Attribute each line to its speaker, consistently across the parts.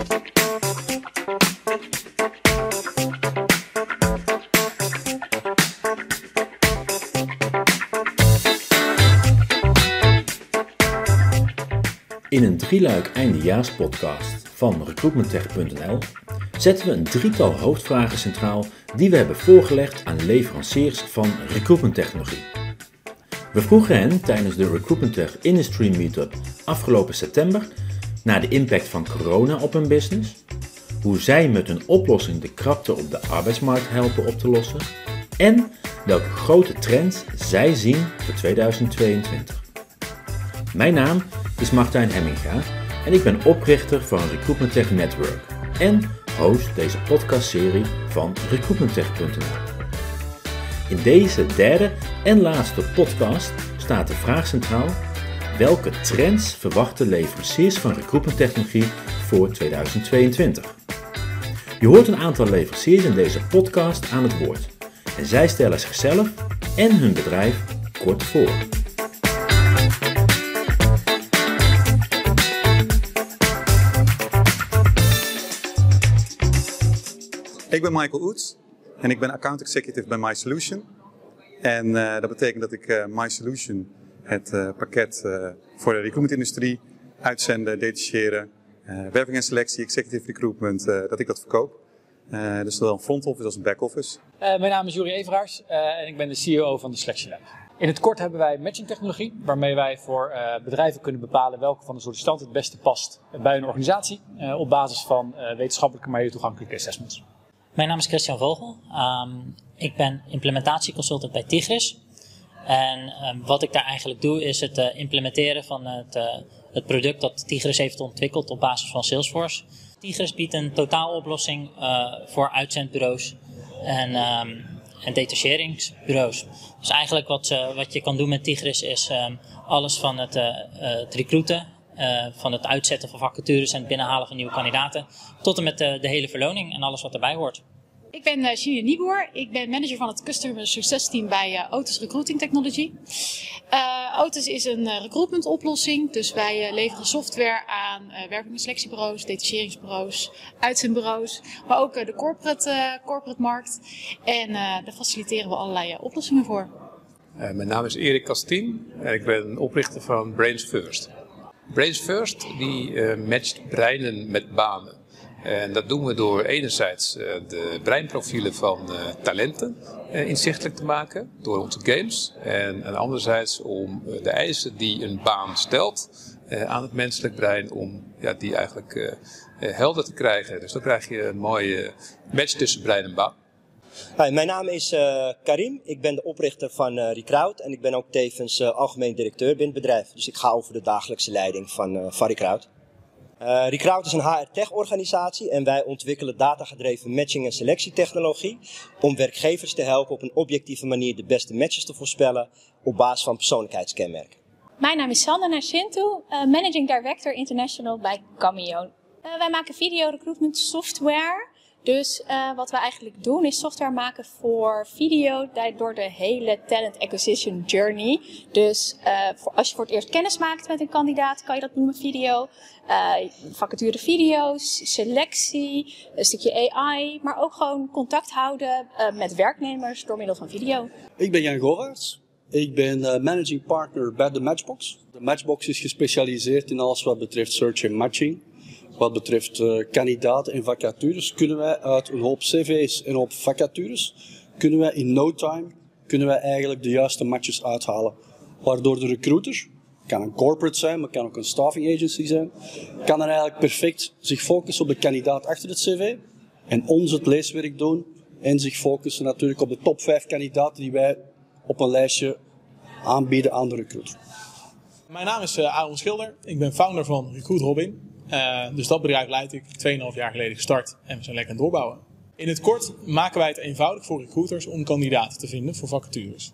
Speaker 1: In een drieluik eindejaarspodcast van recruitmenttech.nl zetten we een drietal hoofdvragen centraal die we hebben voorgelegd aan leveranciers van recruitmenttechnologie. We vroegen hen tijdens de Recruitmenttech Industry Meetup afgelopen september naar de impact van corona op hun business, hoe zij met hun oplossing de krapte op de arbeidsmarkt helpen op te lossen en welke grote trends zij zien voor 2022. Mijn naam is Martijn Hemminga en ik ben oprichter van Recruitment Tech Network en host deze podcastserie van recruitmenttech.nl. In deze derde en laatste podcast staat de vraag centraal: welke trends verwachten leveranciers van recruitmenttechnologie voor 2022? Je hoort een aantal leveranciers in deze podcast aan het woord en zij stellen zichzelf en hun bedrijf kort voor.
Speaker 2: Ik ben Michael Oets en ik ben account executive bij MySolution. En uh, dat betekent dat ik uh, MySolution, het uh, pakket voor de recruitment-industrie, uitzenden, detacheren, werving en selectie, executive recruitment, dat ik dat verkoop. dus zowel een front office als een back office.
Speaker 3: mijn naam is Juri Everaars en ik ben de CEO van de Selection Lab. In het kort hebben wij matching technologie, waarmee wij voor bedrijven kunnen bepalen welke van de sollicitanten het beste past bij een organisatie, op basis van wetenschappelijke maar toegankelijke assessments.
Speaker 4: Mijn naam is Christian Vogel. Um, ik ben implementatieconsultant bij Tigris. En um, wat ik daar eigenlijk doe is het uh, implementeren van het, uh, het product dat Tigris heeft ontwikkeld op basis van Salesforce. Tigris biedt een totaaloplossing uh, voor uitzendbureaus en, um, en detacheringsbureaus. Dus eigenlijk wat, wat je kan doen met Tigris is alles van het, het recruiten uh, van het uitzetten van vacatures en het binnenhalen van nieuwe kandidaten, tot en met de, de hele verloning en alles wat erbij hoort.
Speaker 5: Ik ben uh, Gine Nieboer. Ik ben manager van het Customer Success Team bij uh, Otis Recruiting Technology. Uh, is een recruitment oplossing. Dus wij leveren software aan en selectiebureaus, detacheringsbureaus, uitzendbureaus. Maar ook de corporate, corporate markt. En daar faciliteren we allerlei oplossingen voor.
Speaker 6: mijn naam is Erik Kastien en ik ben oprichter van Brains First. Brains First die uh, matcht breinen met banen. En dat doen we door enerzijds uh, de breinprofielen van uh, talenten inzichtelijk te maken door onze games. En, anderzijds om de eisen die een baan stelt aan het menselijk brein, om ja, die eigenlijk helder te krijgen. Dus dan krijg je een mooie match tussen brein en baan.
Speaker 7: Hi, mijn naam is Karim. Ik ben de oprichter van Recruit en ik ben ook tevens algemeen directeur binnen het bedrijf. Dus ik ga over de dagelijkse leiding van, van Recruit. Recruit is een HR-tech-organisatie en wij ontwikkelen datagedreven matching- en selectietechnologie om werkgevers te helpen op een objectieve manier de beste matches te voorspellen op basis van persoonlijkheidskenmerken.
Speaker 8: Mijn naam is Sandra Nascintu, Managing Director International bij Cameo. wij maken video recruitment software dus uh, wat we eigenlijk doen is software maken voor video door de hele talent acquisition journey. Dus uh, voor, als je voor het eerst kennis maakt met een kandidaat, kan je dat noemen video. Uh, vacature video's, selectie, een stukje AI, maar ook gewoon contact houden met werknemers door middel van video.
Speaker 9: Ik ben Jan Govaerts. Ik ben managing partner bij de Matchbox. De Matchbox is gespecialiseerd in alles wat betreft search en matching. Wat betreft uh, kandidaten en vacatures kunnen wij uit een hoop cv's en een hoop vacatures, kunnen wij in no time, kunnen wij eigenlijk de juiste matches uithalen. Waardoor de recruiter, kan een corporate zijn, maar kan ook een staffing agency zijn, kan er eigenlijk perfect zich focussen op de kandidaat achter het cv en ons het leeswerk doen en zich focussen natuurlijk op de top 5 kandidaten die wij op een lijstje aanbieden aan de recruiter.
Speaker 10: Mijn naam is uh, Aaron Schilder. Ik ben founder van Recruit Robin. Uh, dus dat bedrijf leid ik 2,5 jaar geleden gestart en we zijn lekker aan het doorbouwen. In het kort maken wij het eenvoudig voor recruiters om kandidaten te vinden voor vacatures.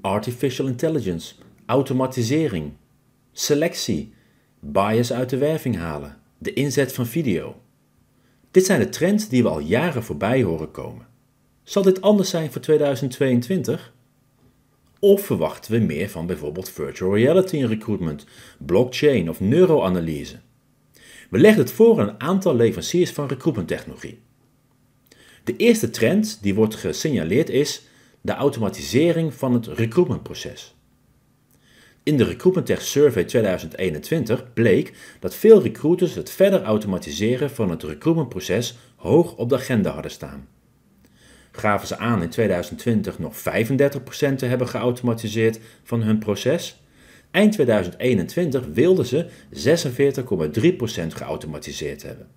Speaker 1: Artificial intelligence, automatisering, selectie, bias uit de werving halen, de inzet van video. Dit zijn de trends die we al jaren voorbij horen komen. Zal dit anders zijn voor 2022? Of verwachten we meer van bijvoorbeeld virtual reality in recruitment, blockchain of neuroanalyse? We legden het voor aan een aantal leveranciers van recruitment-technologie. De eerste trend die wordt gesignaleerd is de automatisering van het recruitmentproces. In de Recruitment Tech Survey 2021 bleek dat veel recruiters het verder automatiseren van het recruitmentproces hoog op de agenda hadden staan. Gaven ze aan in 2020 nog 35% te hebben geautomatiseerd van hun proces? Eind 2021 wilden ze 46,3% geautomatiseerd hebben.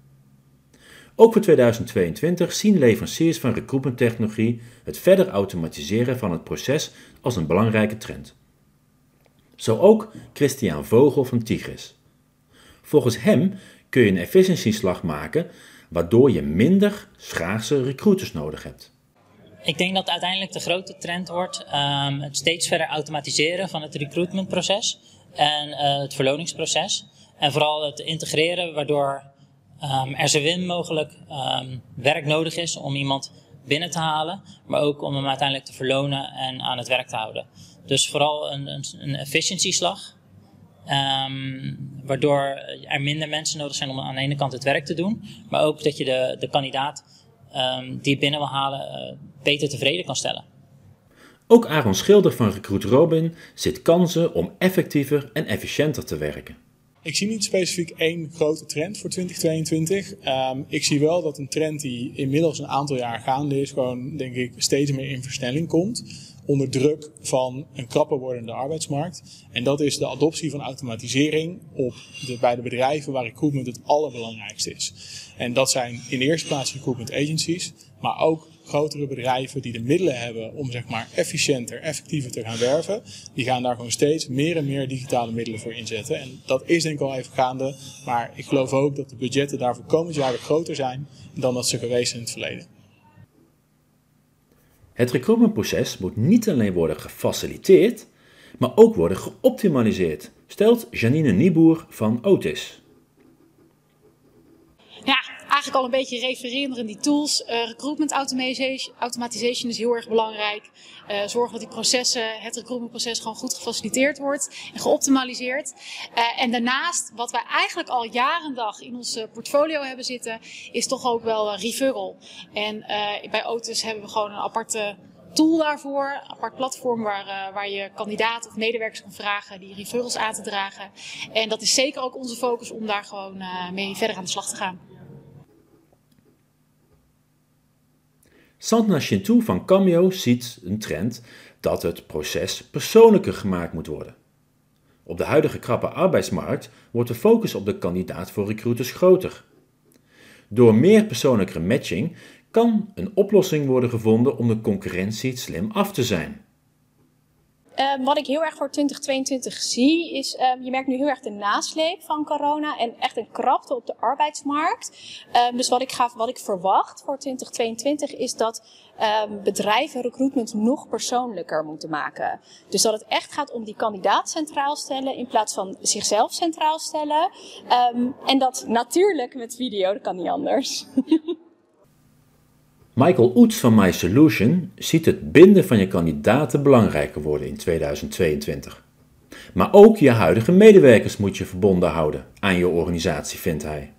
Speaker 1: Ook voor 2022 zien leveranciers van recruitment-technologie het verder automatiseren van het proces als een belangrijke trend. Zo ook Christian Vogel van Tigris. Volgens hem kun je een efficiëntieslag maken waardoor je minder schaarse recruiters nodig hebt.
Speaker 4: Ik denk dat uiteindelijk de grote trend wordt um, het steeds verder automatiseren van het recruitmentproces en uh, het verloningsproces. En vooral het integreren waardoor um, er zo min mogelijk um, werk nodig is om iemand binnen te halen, maar ook om hem uiteindelijk te verlonen en aan het werk te houden. Dus vooral een, een, een efficiëntieslag, waardoor er minder mensen nodig zijn om aan de ene kant het werk te doen, maar ook dat je de, de kandidaat um, die binnen wil halen uh, beter tevreden kan stellen.
Speaker 1: Ook Aaron Schilder van Recruit Robin ziet kansen om effectiever en efficiënter te werken.
Speaker 10: Ik zie niet specifiek één grote trend voor 2022. Um, ehm, ik zie wel dat een trend die inmiddels een aantal jaar gaande is, gewoon denk ik steeds meer in versnelling komt. Onder druk van een krapper wordende arbeidsmarkt. En dat is de adoptie van automatisering op de, bij de bedrijven waar recruitment het allerbelangrijkste is. En dat zijn in eerste plaats recruitment agencies, maar ook grotere bedrijven die de middelen hebben om zeg maar efficiënter, effectiever te gaan werven, die gaan daar gewoon steeds meer en meer digitale middelen voor inzetten. En dat is denk ik al even gaande, maar ik geloof ook dat de budgetten daarvoor komend jaar weer groter zijn dan dat ze geweest zijn in het verleden.
Speaker 1: Het recruitmentproces moet niet alleen worden gefaciliteerd, maar ook worden geoptimaliseerd, stelt Janine Nieboer van Otis
Speaker 5: eigenlijk al een beetje refereren die tools. Uh, recruitment automation is heel erg belangrijk. Uh, zorgen dat die processen, het recruitmentproces gewoon goed gefaciliteerd wordt en geoptimaliseerd. Uh, en daarnaast, wat wij eigenlijk al jaren dag in ons portfolio hebben zitten, is toch ook wel referral. En bij Otis hebben we gewoon een aparte tool daarvoor, een apart platform waar, waar je kandidaten of medewerkers kan vragen die referrals aan te dragen. En dat is zeker ook onze focus om daar gewoon mee verder aan de slag te gaan.
Speaker 1: Santna Shintu van Cameo ziet een trend dat het proces persoonlijker gemaakt moet worden. Op de huidige krappe arbeidsmarkt wordt de focus op de kandidaat voor recruiters groter. Door meer persoonlijke matching kan een oplossing worden gevonden om de concurrentie slim af te zijn.
Speaker 8: Um, wat ik heel erg voor 2022 zie, is um, je merkt nu heel erg de nasleep van corona en echt een krapte op de arbeidsmarkt. Um, dus wat ik, ga, wat ik verwacht voor 2022 is dat bedrijven recruitment nog persoonlijker moeten maken. Dus dat het echt gaat om die kandidaat centraal stellen in plaats van zichzelf centraal stellen. en dat natuurlijk met video, dat kan niet anders.
Speaker 1: Michael Oets van MySolution ziet het binden van je kandidaten belangrijker worden in 2022. Maar ook je huidige medewerkers moet je verbonden houden aan je organisatie, vindt hij.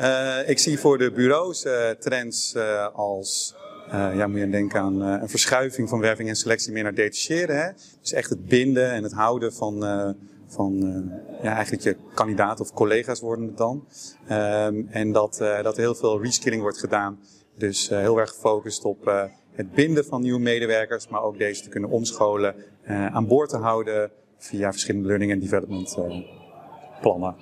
Speaker 2: Uh, ik zie voor de bureaus uh, trends uh, als, ja, moet je denken aan een verschuiving van werving en selectie meer naar detacheren. Hè? Dus echt het binden en het houden van, van ja, eigenlijk je kandidaat of collega's worden het dan. Ehm, en dat, dat er heel veel reskilling wordt gedaan dus uh, heel erg gefocust op het binden van nieuwe medewerkers, maar ook deze te kunnen omscholen, aan boord te houden via verschillende learning en development plannen.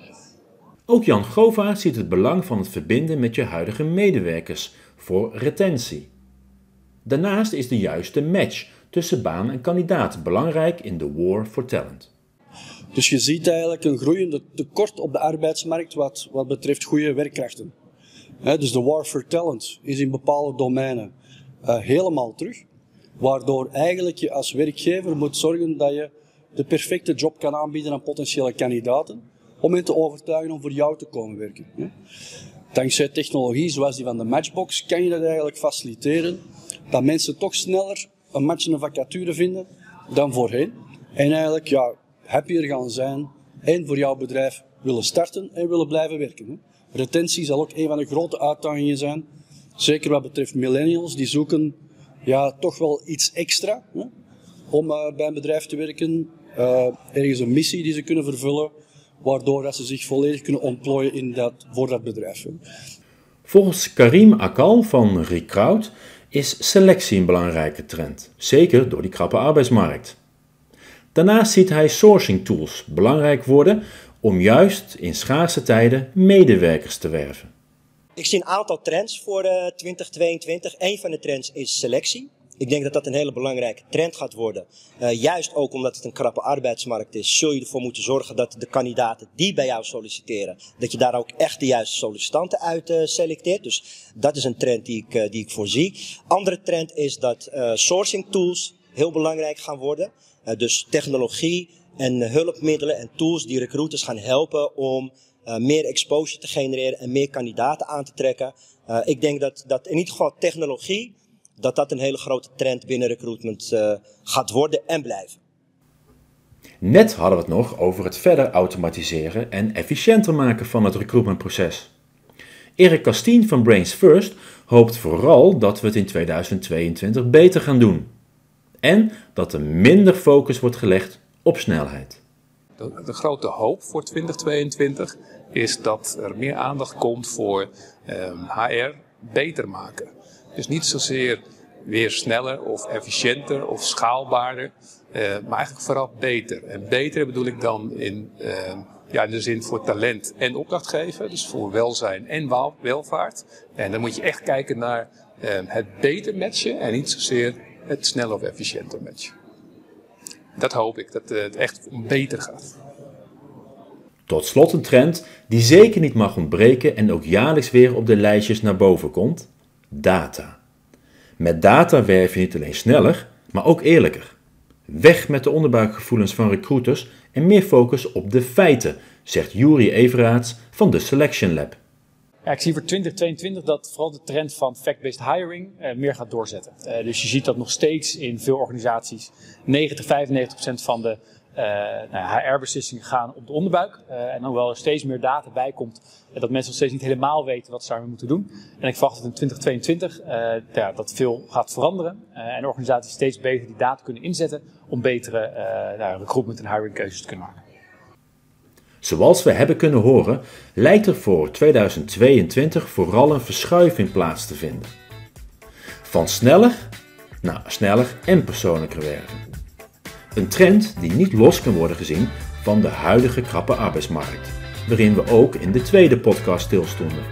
Speaker 1: Ook Jan Gova ziet het belang van het verbinden met je huidige medewerkers voor retentie. Daarnaast is de juiste match tussen baan en kandidaat belangrijk in de war for talent.
Speaker 9: Dus je ziet eigenlijk een groeiende tekort op de arbeidsmarkt wat, wat betreft goede werkkrachten dus de war for talent is in bepaalde domeinen uh, helemaal terug. Waardoor eigenlijk je als werkgever moet zorgen dat je de perfecte job kan aanbieden aan potentiële kandidaten. Om hen te overtuigen om voor jou te komen werken. Dankzij technologie zoals die van de Matchbox kan je dat eigenlijk faciliteren. Dat mensen toch sneller een match en een vacature vinden dan voorheen. En eigenlijk ja, happier gaan zijn en voor jouw bedrijf willen starten en willen blijven werken. Retentie zal ook een van de grote uitdagingen zijn. Zeker wat betreft millennials, die zoeken ja, toch wel iets extra hè, om uh, bij een bedrijf te werken. Uh, ergens een missie die ze kunnen vervullen, waardoor dat ze zich volledig kunnen ontplooien in dat, voor dat bedrijf. Hè.
Speaker 1: Volgens Karim Akal van Recruit is selectie een belangrijke trend, zeker door die krappe arbeidsmarkt. Daarnaast ziet hij sourcing tools belangrijk worden om juist in schaarse tijden medewerkers te werven.
Speaker 7: Ik zie een aantal trends voor 2022. Eh, Een van de trends is selectie. Ik denk dat dat een hele belangrijke trend gaat worden. Uh, juist ook omdat het een krappe arbeidsmarkt is, zul je ervoor moeten zorgen dat de kandidaten die bij jou solliciteren, dat je daar ook echt de juiste sollicitanten uit uh, selecteert. Dus dat is een trend die ik, uh, die ik voorzie. Andere trend is dat sourcing tools heel belangrijk gaan worden. dus technologie en hulpmiddelen en tools die recruiters gaan helpen om meer exposure te genereren en meer kandidaten aan te trekken. ik denk dat, dat in ieder geval technologie dat dat een hele grote trend binnen recruitment gaat worden en blijven.
Speaker 1: Net hadden we het nog over het verder automatiseren en efficiënter maken van het recruitmentproces. Erik Castien van Brains First hoopt vooral dat we het in 2022 beter gaan doen. En dat er minder focus wordt gelegd op snelheid.
Speaker 6: De, grote hoop voor 2022 is dat er meer aandacht komt voor HR beter maken. Dus niet zozeer weer sneller of efficiënter of schaalbaarder, uh, maar eigenlijk vooral beter. En beter bedoel ik dan in, uh, ja, in de zin voor talent en opdrachtgever, dus voor welzijn en welvaart. En dan moet je echt kijken naar uh, het beter matchen en niet zozeer het sneller of efficiënter matchen. Dat hoop ik, dat het echt beter gaat.
Speaker 1: Tot slot een trend die zeker niet mag ontbreken en ook jaarlijks weer op de lijstjes naar boven komt data. Met data werf je niet alleen sneller, maar ook eerlijker. Weg met de onderbuikgevoelens van recruiters en meer focus op de feiten, zegt Juri Everaerts van de Selection Lab.
Speaker 3: Ik zie voor 2022 dat vooral de trend van fact-based hiring uh, meer gaat doorzetten. Uh, dus je ziet dat nog steeds in veel organisaties 90, 95 procent van de uh, nou, HR-beslissingen gaan op de onderbuik. En hoewel er steeds meer data bij komt, dat mensen nog steeds niet helemaal weten wat ze daarmee moeten doen. En ik verwacht dat in 2022 ja, dat veel gaat veranderen. en organisaties steeds beter die data kunnen inzetten om betere nou, recruitment en hiring keuzes te kunnen maken.
Speaker 1: Zoals we hebben kunnen horen, lijkt er voor 2022 vooral een verschuiving plaats te vinden. Van sneller naar sneller en persoonlijker werken. Een trend die niet los kan worden gezien van de huidige krappe arbeidsmarkt, waarin we ook in de tweede podcast stilstonden.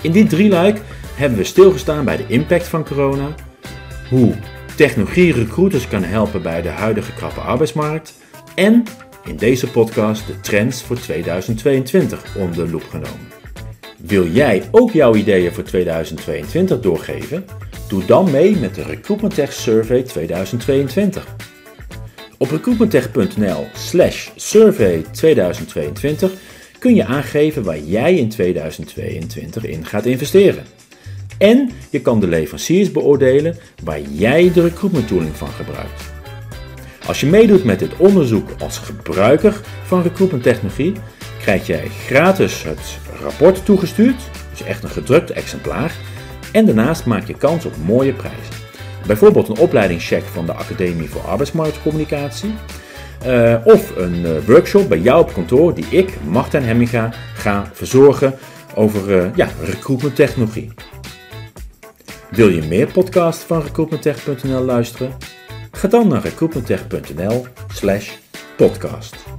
Speaker 1: In dit drieluik hebben we stilgestaan bij de impact van corona, hoe technologie recruiters kan helpen bij de huidige krappe arbeidsmarkt en in deze podcast de trends voor 2022 onder de loep genomen. Wil jij ook jouw ideeën voor 2022 doorgeven? Doe dan mee met de Recruitment Tech Survey 2022. Op recruitmenttech.nl slash survey 2022 kun je aangeven waar jij in 2022 in gaat investeren. En je kan de leveranciers beoordelen waar jij de recruitment tooling van gebruikt. Als je meedoet met dit onderzoek als gebruiker van recruitment technologie, krijg jij gratis het rapport toegestuurd, dus echt een gedrukt exemplaar, en daarnaast maak je kans op mooie prijzen. Bijvoorbeeld een opleidingscheck van de Academie voor Arbeidsmarktcommunicatie. Uh, of een uh, workshop bij jou op kantoor die ik, Martijn Hemminga, ga verzorgen over uh, ja, recruitment technologie. Wil je meer podcasts van recruitmenttech.nl luisteren? Ga dan naar recruitmenttech.nl slash podcast.